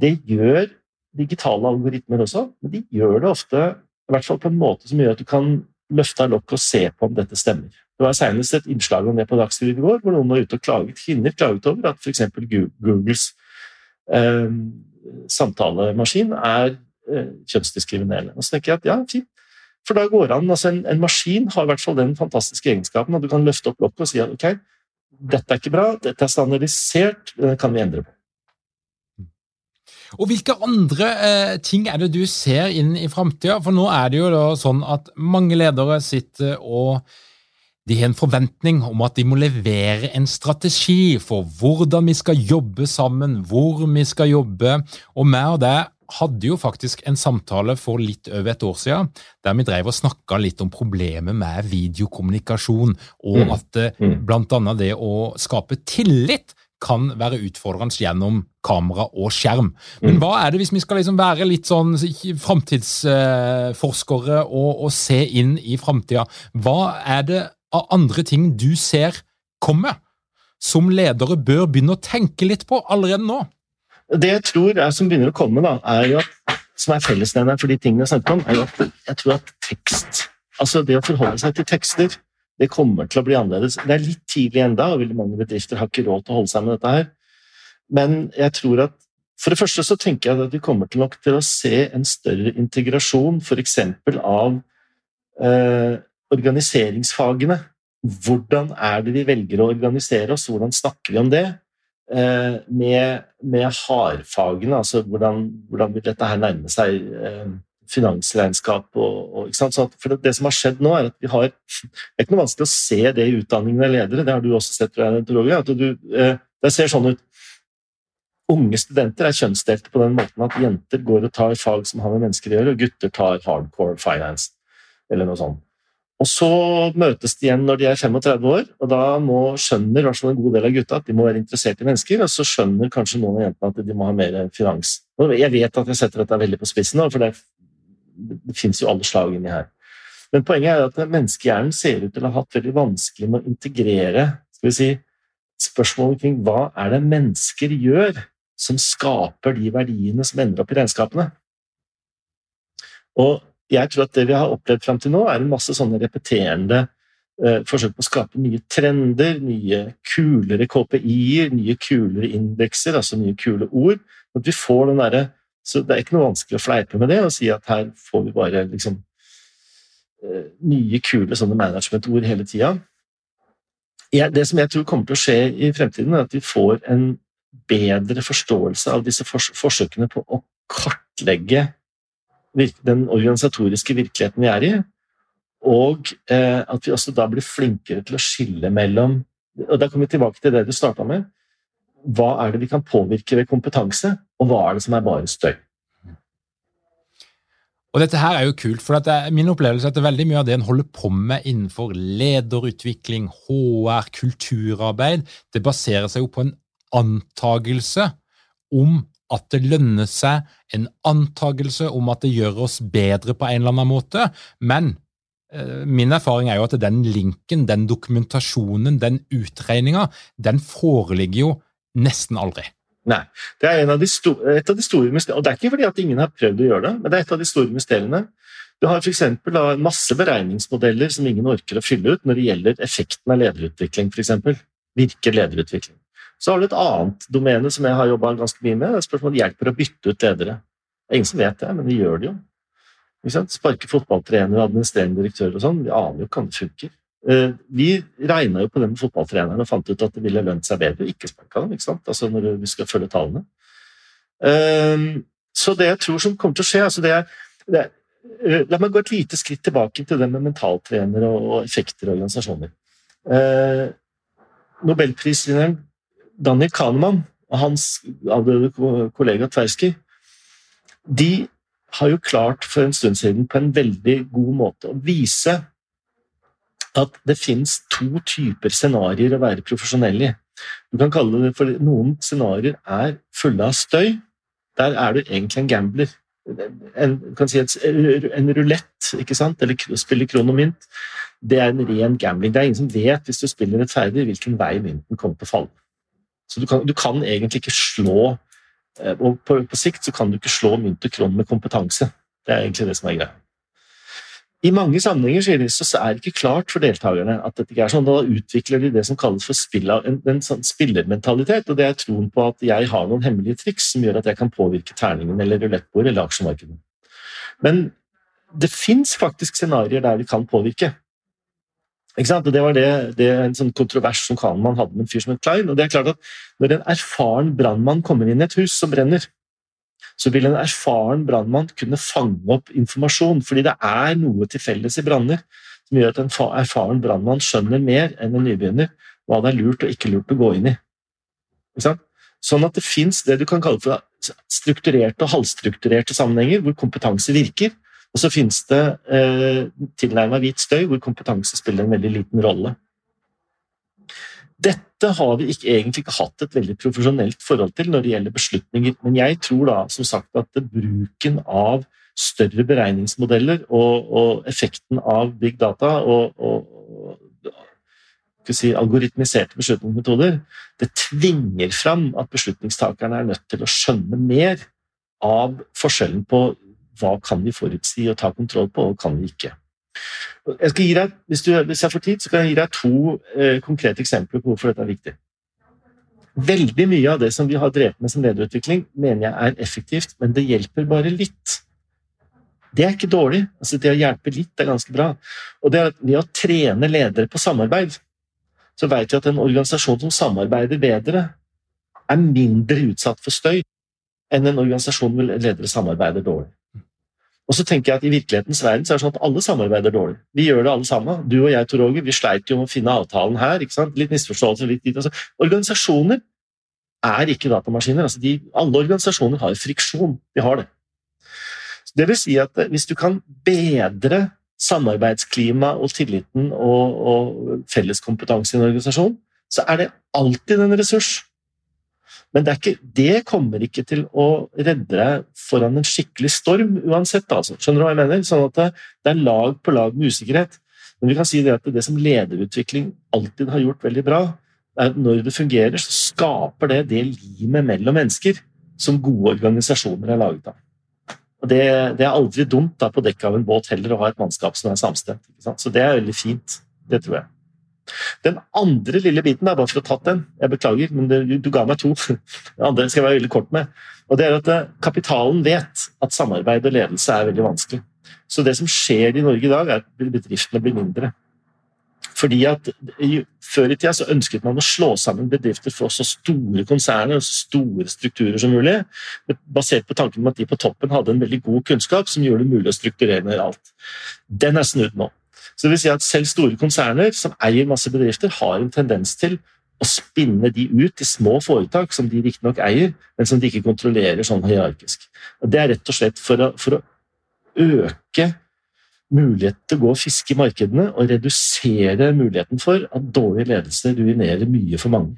Det gjør digitale algoritmer også, men de gjør det ofte i hvert fall på en måte som gjør at du kan løfte av lokket og se på om dette stemmer. Det var senest et innslag om det på Dagsrevyen i går, hvor noen var ute og klaget, kvinner klaget over at f.eks. Googles eh, samtalemaskin er eh, kjønnsdiskriminerende. Og så tenker jeg at ja, fint. For da går an, altså en, en, maskin har i hvert fall den fantastiske egenskapen at du kan løfte opp lokket og si at ok, dette er ikke bra, dette er standardisert, det kan vi endre på. Og Hvilke andre eh, ting er det du ser inn i framtida? For nå er det jo da sånn at mange ledere sitter og de har en forventning om at de må levere en strategi for hvordan vi skal jobbe sammen, hvor vi skal jobbe. Og meg og deg hadde jo faktisk en samtale for litt over et år siden der vi drev og snakka litt om problemet med videokommunikasjon, og mm. at eh, mm. blant annet det å skape tillit kan være utfordrende gjennom kamera og skjerm. Men mm. hva er det hvis vi skal liksom være litt sånn framtidsforskere og, og, se inn i framtida? Hva er det av andre ting du ser komme, som ledere bør begynne å tenke litt på allerede nå? Det jeg tror er som begynner å komme, da, er at, som er fellesnevneren for de tingene jeg snakket om, er jo at jeg tror at tekst Altså det å forholde seg til tekster, det kommer til å bli annerledes. Det er litt tidlig enda, og veldig mange bedrifter har ikke råd til å holde seg med dette her. Men jeg tror at for det første så tenker jeg at vi kommer til nok til å se en større integrasjon f.eks. av eh, organiseringsfagene. Hvordan er det vi velger å organisere oss, hvordan snakker vi om det? Eh, med, med hardfagene, altså hvordan, hvordan, vil dette her nærme seg eh, finansregnskap og, og For det, det, som har skjedd nå, er at vi har Det er ikke noe vanskelig å se det i utdanningen av ledere, det har du også sett, tror jeg, at du, eh, det ser sånn ut Unge studenter er kjønnsdelte på den måten at jenter går og tar fag som har med mennesker å gjøre, og gutter tar hardcore finance, eller noe sånt. Og så møtes de igjen når de er 35 år, og da må, skjønner i en god del av gutta at de må være interessert i mennesker, og så skjønner kanskje noen av jentene at de må ha mer finans. Jeg vet at jeg setter dette veldig på spissen, for det, det fins jo alle slag inni her. Men poenget er at menneskehjernen ser ut til å ha hatt veldig vanskelig med å integrere si, spørsmålet omkring hva er det mennesker gjør som skaper de verdiene som ender opp i regnskapene. Og jeg tror at det vi har opplevd fram til nå, er en masse sånne repeterende eh, forsøk på å skape nye trender, nye kulere KPI-er, nye kulere indekser, altså nye kule ord. At vi får den der, så Det er ikke noe vanskelig å fleipe med det og si at her får vi bare liksom eh, nye, kule sånne managementord hele tida. det som jeg tror kommer til å skje i fremtiden, er at vi får en bedre forståelse av disse forsøkene på å kartlegge den organisatoriske virkeligheten vi er i, og eh, at vi også da blir flinkere til å skille mellom og Da kommer vi tilbake til det du starta med. Hva er det vi kan påvirke ved kompetanse, og hva er det som er bare støy? Og Dette her er jo kult, for det er min opplevelse at det er veldig mye av det en holder på med innenfor lederutvikling, HR, kulturarbeid, det baserer seg jo på en antagelse om at det lønner seg, en antagelse om at det gjør oss bedre på en eller annen måte. Men eh, min erfaring er jo at den linken, den dokumentasjonen, den utregninga, den foreligger jo nesten aldri. Nei. Det er av et av de store mysteriene. Og det er ikke fordi at ingen har prøvd å gjøre det, men det er et av de store mysteriene. Du har f.eks. masse beregningsmodeller som ingen orker å fylle ut når det gjelder effekten av lederutvikling. Eksempel. Virker lederutvikling? Så har du et annet domene som jeg har jobba ganske mye med. det er Spørsmålet hjelper å bytte ut ledere. Det er ingen som vet det, men de gjør det jo. Sparke fotballtrenere og administrerende direktører og sånn. Vi aner jo ikke om det funker. Eh, vi regna jo på det med fotballtreneren og fant ut at det ville lønt seg bedre å ikke sparke ham, ikke sant? Altså når vi skal følge tallene. Ehm, så det jeg tror som kommer til å skje altså det er, det er eh, La meg gå et lite skritt tilbake til det med mentaltrenere og effekter og organisasjoner. Eh, Nobelprisvinneren Daniel Kahneman og hans avdøde kollega Tversky de har jo klart for en stund siden på en veldig god måte å vise at det finnes to typer scenarioer å være profesjonell i. Du kan kalle det for Noen scenarioer er fulle av støy. Der er du egentlig en gambler. En, si et, en rulett, ikke sant? eller og kronomynt. Det er en ren gambling. Det er ingen som vet hvis du spiller rettferdig, hvilken vei mynten kommer til å falle. Så du kan, du kan egentlig ikke slå eh, Og på, på, sikt så kan du ikke slå mynt og kron med kompetanse. Det er egentlig det som er greia. I mange sammenhenger så er det ikke klart for deltakerne at dette ikke er sånn. Da utvikler de det som kalles for spilla, en, en sånn spillermentalitet. og Det er troen på at jeg har noen hemmelige triks som gjør at jeg kan påvirke terningen eller rulettbordet eller aksjemarkedet. Men det fins faktisk scenarioer der vi kan påvirke. Det var det, det en sånn kontrovers som Kahnmann hadde med en fyr som het Klein. og det er klart at Når en erfaren brannmann kommer inn i et hus som brenner, så vil en erfaren brannmann kunne fange opp informasjon. Fordi det er noe til felles i branner som gjør at en erfaren brannmann skjønner mer enn en nybegynner hva det er lurt og ikke lurt å gå inn i. Sånn at det fins det du kan kalle for strukturerte og halvstrukturerte sammenhenger hvor kompetanse virker. Og så fins det eh, tilnærma hvit støy hvor kompetanse spiller en veldig liten rolle. Dette har vi ikke, egentlig ikke hatt et veldig profesjonelt forhold til når det gjelder beslutninger, men jeg tror da som sagt at bruken av større beregningsmodeller og, og effekten av big data og, og, si, algoritmiserte beslutningsmetoder, det tvinger fram at beslutningstakerne er nødt til å skjønne mer av forskjellen på hva kan vi forutsi og ta kontroll på, og kan vi ikke. Jeg skal gi deg, hvis, du, hvis jeg får tid, så kan jeg gi deg to eh, konkrete eksempler på hvorfor dette er viktig. Veldig mye av det som vi har drevet med som lederutvikling, mener jeg er effektivt, men det hjelper bare litt. Det er ikke dårlig. Altså, det å hjelpe litt er ganske bra. Og det er ved å trene ledere på samarbeid, så vet vi at en organisasjon som samarbeider bedre, er mindre utsatt for støy enn en organisasjon hvor ledere samarbeider dårlig. Og så tenker jeg at I virkelighetens verden så er det sånn at alle samarbeider dårlig. Vi gjør det alle sammen. Du og jeg, Tor Åge, vi sleit jo med å finne avtalen her. ikke sant? Litt misforståelse. litt dit. Altså, organisasjoner er ikke datamaskiner. Altså, de, alle organisasjoner har friksjon. De har det. Det vil si at hvis du kan bedre samarbeidsklima og tilliten og, og felleskompetanse i en organisasjon, så er det alltid en ressurs. Men det, ikke, det, kommer ikke til å redde deg foran en skikkelig storm uansett. Altså. Skjønner du hva jeg mener? Sånn at det, er lag på lag med usikkerhet. Men vi kan si det at det som lederutvikling alltid har gjort veldig bra, er at når det fungerer, så skaper det det limet mellom mennesker som gode organisasjoner er laget av. Og det, det er aldri dumt da, på dekket av en båt heller å ha et mannskap som er samstemt. Så det er veldig fint. Det tror jeg. Den andre lille biten, bare for å ha tatt den, jeg beklager, men du ga meg to. Den andre skal jeg være veldig kort med. og det er at eh, Kapitalen vet at samarbeid og ledelse er veldig vanskelig. Så det som skjer i Norge i dag, er at bedriftene blir mindre. Fordi at Før i tida så ønsket man å slå sammen bedrifter for så store konserner og så store strukturer som mulig, basert på tanken om at de på toppen hadde en veldig god kunnskap som gjorde det mulig å strukturere ned alt. Den er snudd nå. Så det vil si at Selv store konserner som eier masse bedrifter, har en tendens til å spinne de ut i små foretak som de riktignok eier, men som de ikke kontrollerer sånn hierarkisk. Og Det er rett og slett for å, for å øke muligheten til å gå og fiske i markedene og redusere muligheten for at dårlig ledelse ruinerer mye for mange.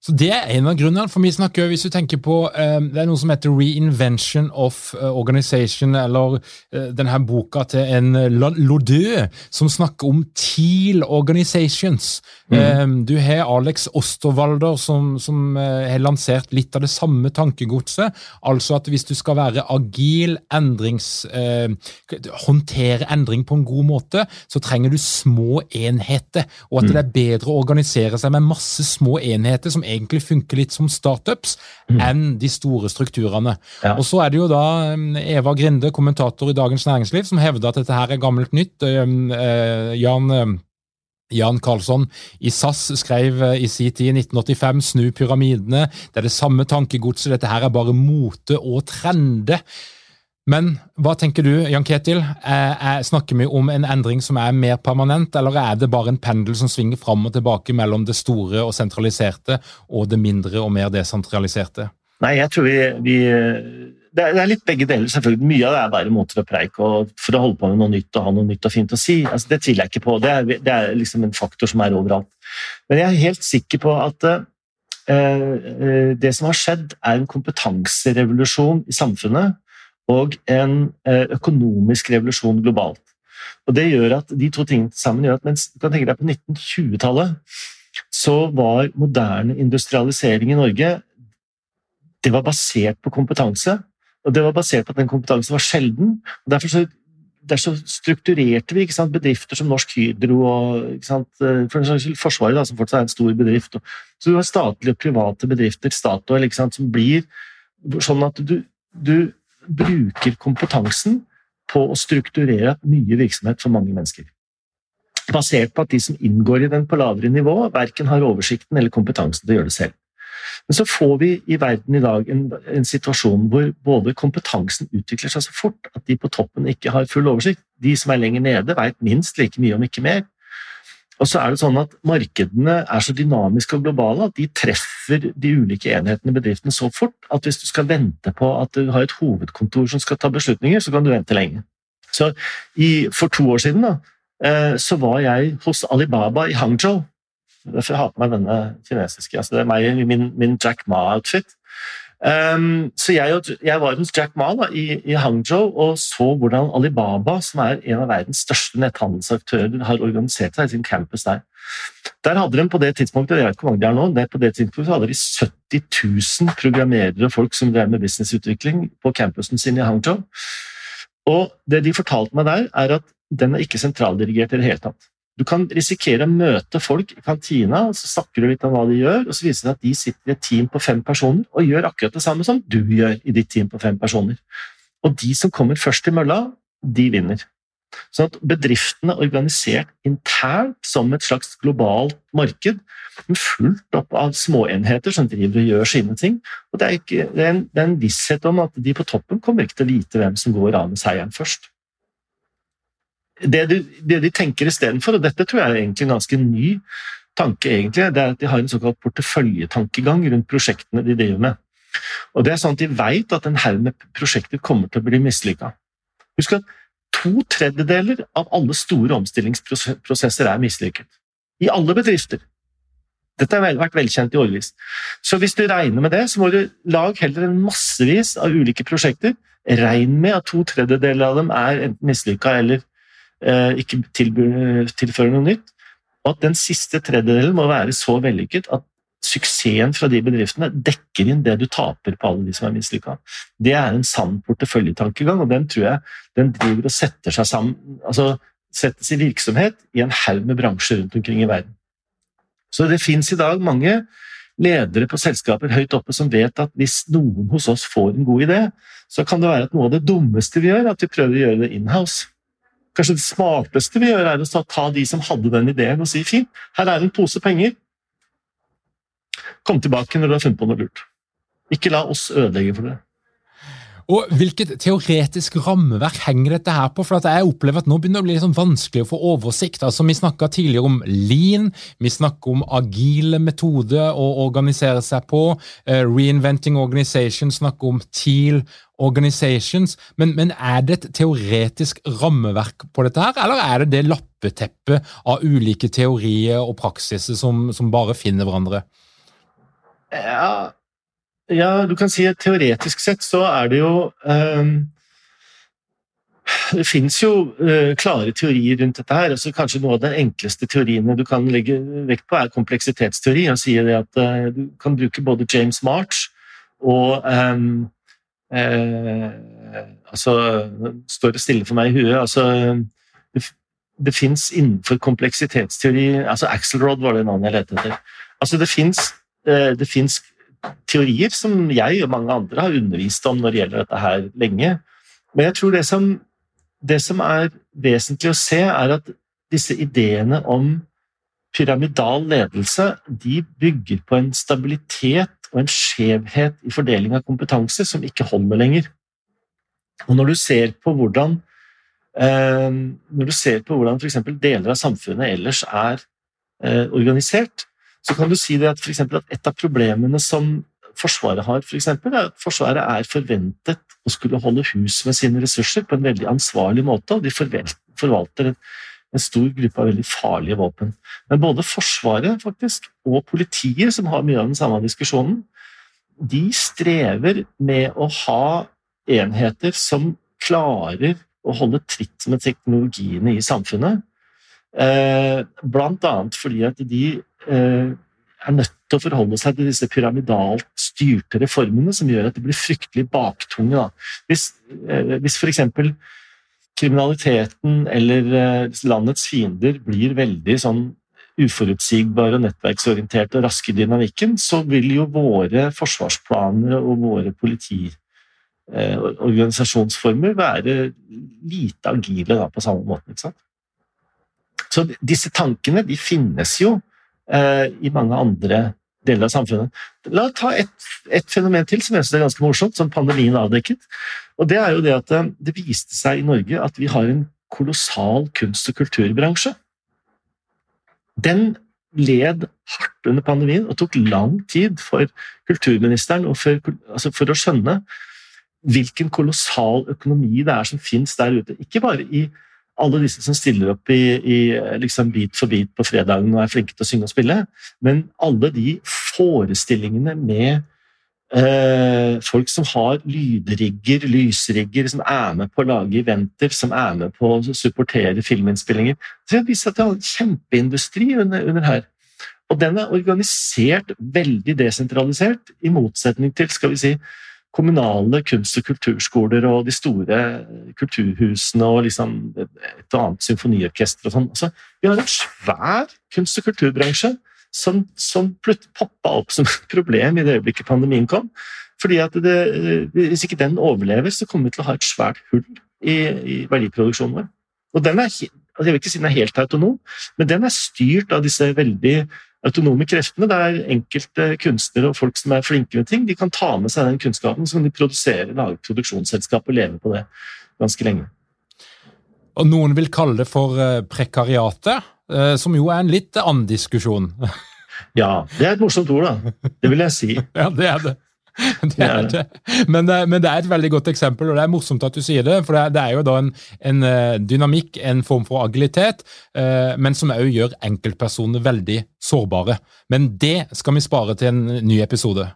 Så Det er en av grunnene. for vi snakker, Hvis du tenker på um, Det er noe som heter Reinvention of eh, Organization, eller uh, denne boka til en Lodø, som snakker om Teal Organizations. Mm. Du har Alex Osterwalder, som, som har lansert litt av det samme tankegodset. Altså at hvis du skal være agil, endrings, håndtere endring på en god måte, så trenger du små enheter. Og at mm. det er bedre å organisere seg med masse små enheter som egentlig funker litt som startups, mm. enn de store strukturene. Ja. Og Så er det jo da um, Eva Grinde, kommentator i Dagens Næringsliv, som hevder at dette her er gammelt nytt. Um, uh, Jan um, Jan Karlsson i SAS skrev uh, i sin tid i 1985 'Snu pyramidene'. Det er det samme tankegodset. Dette her er bare mote og trende. Men hva tenker du, Jan Ketil? Er, snakker vi om en endring som er mer permanent, eller er det bare en pendel som svinger fram og tilbake mellom det store og sentraliserte og det mindre og mer desentraliserte? Nei, jeg tror vi, vi det, er, litt begge deler, selvfølgelig. Mye av det er bare måter å preike og for å holde på med noe nytt og ha noe nytt og fint å si. Altså, det tviler jeg ikke på. Det er, det er liksom en faktor som er overalt. Men jeg er helt sikker på at uh, det som har skjedd, er en kompetanserevolusjon i samfunnet og en eh, økonomisk revolusjon globalt. Og det gjør at De to tingene sammen gjør at mens du kan tenke deg på 1920-tallet så var moderne industrialisering i Norge det var basert på kompetanse. Og det var basert på at den kompetansen var sjelden. og Derfor så er så strukturerte vi, sant? bedrifter som Norsk Hydro og sant? For Forsvaret, da, som fortsatt er en stor bedrift. Så du har statlige og private bedrifter, Statoil, som blir sånn at du, du bruker kompetansen på å strukturere mye virksomhet for mange mennesker. Basert på at de som inngår i den på lavere nivå, verken har oversikten eller kompetansen til å gjøre det selv. Men så får vi i verden i dag en, en, situasjon hvor både kompetansen utvikler seg så fort at de på toppen ikke har full oversikt. De som er lenger nede, vet minst like mye, om ikke mer. Og så er det sånn at Markedene er så dynamiske og globale at de treffer de ulike enhetene i bedriften så fort at hvis du skal vente på at du har et hovedkontor som skal ta beslutninger, så kan du vente lenge. Så i, For to år siden da, eh, så var jeg hos Alibaba i Hangzhou Derfor har jeg på meg denne kinesiske. Altså det er meg i min, min Jack Ma-outfit. Um, så jeg, jeg, var hos Jack Ma da, i, i, Hangzhou og så hvordan Alibaba, som er en av verdens største netthandelsaktører, har organisert seg i sin campus der. Der hadde de på det tidspunktet jeg vet hvor mange de er nå, det på det tidspunktet hadde de 70 000 programmerere og folk som drev med businessutvikling på campusen sin i Hangzhou. Og det de fortalte meg der, er at den er ikke sentraldirigert i det hele tatt. Du kan risikere å møte folk i kantina, så snakker du litt om hva de gjør, og så viser det at de sitter i et team på fem personer og gjør akkurat det samme som du gjør i ditt team på fem personer. Og de som kommer først i mølla, de vinner. Sånn at bedriftene er organisert internt som et slags globalt marked, men fullt opp av småenheter som driver og gjør sine ting. Og det er, ikke, det er, en, det er en visshet om at de på toppen kommer ikke til å vite hvem som går av med seieren først det, de, det de tenker istedenfor, og dette tror jeg er egentlig en ganske ny tanke, egentlig, det er at de har en såkalt porteføljetankegang rundt prosjektene de driver med. Og det er sånn at De vet at en haug med prosjekter kommer til å bli mislykka. Husk at to tredjedeler av alle store omstillingsprosesser er mislykket. I alle bedrifter. Dette har vært velkjent i årevis. Så hvis du regner med det, så må du lage heller en massevis av ulike prosjekter. Regn med at to tredjedeler av dem er enten mislykka eller ikke tilfører noe nytt. Og at den siste tredjedelen må være så vellykket at suksessen fra de bedriftene dekker inn det du taper på alle de som er mislykka. Det er en sann porteføljetankegang, og den tror jeg den driver og setter seg sammen altså settes i virksomhet i en haug med bransjer rundt omkring i verden. Så det fins i dag mange ledere på selskaper høyt oppe som vet at hvis noen hos oss får en god idé, så kan det være at noe av det dummeste vi gjør, er at vi prøver å gjøre det inhouse. Kanskje det smarteste vi gjør, er å ta de som hadde den ideen, og si fint, her er en pose penger. Kom tilbake når du har funnet på noe lurt. Ikke la oss ødelegge for det. Og Hvilket teoretisk rammeverk henger dette her på? For jeg opplever at Nå begynner det å bli liksom vanskelig å få oversikt. Altså, Vi snakka tidligere om lean, vi snakker om agile metoder å organisere seg på. Uh, reinventing Organization snakker om TEAL Organizations. Men, men, er det et teoretisk rammeverk på dette her, eller er det det lappeteppet av ulike teorier og praksiser som, som bare finner hverandre? Ja, ja, du kan si at teoretisk sett så er det jo um, Det fins jo uh, klare teorier rundt dette her. altså Kanskje noe av de enkleste teoriene du kan legge vekt på, er kompleksitetsteori. og sier det at uh, Du kan bruke både James March og um, uh, altså, Står det stille for meg i huet. altså Det, det fins innenfor kompleksitetsteori altså Axelrod var det navnet jeg lette etter. altså Det fins teorier som jeg og mange andre har undervist om når det gjelder dette her lenge. Men jeg tror det som, det som er vesentlig å se, er at disse ideene om pyramidal ledelse de bygger på en stabilitet og en skjevhet i fordeling av kompetanse som ikke holder lenger. Og når du ser på hvordan eh, når du ser på hvordan f.eks. deler av samfunnet ellers er eh, organisert, så kan du si det at, for at et av problemene som Forsvaret har, for eksempel, er at Forsvaret er forventet å skulle holde hus med sine ressurser på en veldig ansvarlig måte, og de forvalter en stor gruppe av veldig farlige våpen. Men både Forsvaret faktisk, og politiet, som har mye av den samme diskusjonen, de strever med å ha enheter som klarer å holde tritt med teknologiene i samfunnet. Eh, blant annet fordi at de er nødt til å forholde seg til disse pyramidalt styrte reformene som gjør at det blir fryktelig baktunge. Da. Hvis, eh, hvis f.eks. kriminaliteten eller eh, landets fiender blir veldig sånn uforutsigbare og nettverksorienterte og raske dynamikken, så vil jo våre forsvarsplaner og våre politiorganisasjonsformer være lite agile da, på samme måte. Så disse tankene de finnes jo eh, i mange andre deler av samfunnet. La oss ta et, et, fenomen til som jeg synes er ganske morsomt, som pandemien avdekket. Og Det er jo det at eh, det viste seg i Norge at vi har en kolossal kunst- og kulturbransje. Den led hardt under pandemien og tok lang tid for kulturministeren for, altså for å skjønne hvilken kolossal økonomi det er som finnes der ute. Ikke bare i alle disse som stiller opp i, i liksom Bit for bit på fredagen og er flinke til å synge og spille, men alle de forestillingene med eh, folk som har lydrigger, lysrigger, som er med på å lage eventer, som er med på å supportere filminnspillinger. Så det viser at det er en kjempeindustri under, under her. Og den er organisert veldig desentralisert, i motsetning til skal vi si, kommunale kunst- og kulturskoler og de store kulturhusene og liksom et annet symfoniorkester og sånn. Altså, vi har en svær kunst- og kulturbransje som, som poppa opp som et problem i det øyeblikket pandemien kom. Fordi at det, Hvis ikke den overlever, så kommer vi til å ha et svært hull i, i verdiproduksjonen vår. Og den er, altså Jeg vil ikke si den er helt autonom, men den er styrt av disse veldig autonome kreftene, der enkelte kunstnere og folk som er flinke med ting, de kan ta med seg den kunnskapen, så de produserer, lage produksjonsselskap og leve på det ganske lenge. Og Noen vil kalle det for eh, prekariatet, eh, som jo er en litt annen diskusjon. Ja, det er et morsomt ord, da. Det vil jeg si. ja, det er det. Det er det. Men, eh, men, det er et veldig godt eksempel, og det er morsomt at du sier det. For det er jo da en, en eh, dynamikk, en form for agilitet, eh, men som òg gjør enkeltpersoner veldig sårbare. Men det skal vi spare til en ny episode.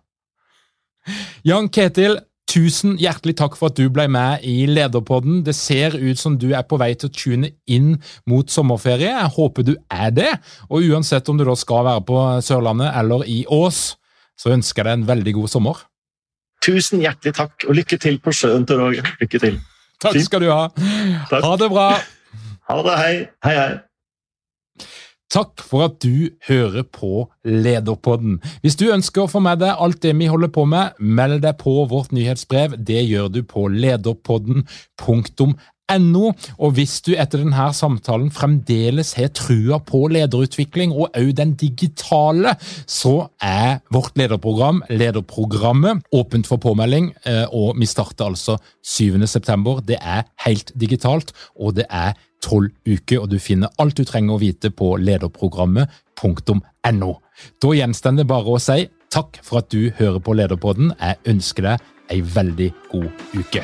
Jan Ketil, tusen hjertelig takk for at du ble med i Lederpodden. Det ser ut som du er på vei til å tune inn mot sommerferie. Jeg håper du er det. Og uansett om du da skal være på Sørlandet eller i Ås, så ønsker jeg deg en veldig god sommer. Tusen hjertelig takk, og lykke til på sjøen, Tor Åge. Lykke til. Takk skal du ha. Takk. Ha det bra. Ha det. Hei. Hei, hei. Takk for at du hører på Lederpodden. Hvis du ønsker å få med deg alt det vi holder på med, meld deg på vårt nyhetsbrev. Det gjør du på lederpodden.no No. Og hvis du etter denne samtalen fremdeles har trua på lederutvikling, og òg den digitale, så er vårt lederprogram, Lederprogrammet, åpent for påmelding. Eh, og vi starter altså 7.9. Det er helt digitalt, og det er tolv uker. Og du finner alt du trenger å vite på lederprogrammet.no. Da gjenstår det bare å si takk for at du hører på Lederpodden. Jeg ønsker deg ei veldig god uke.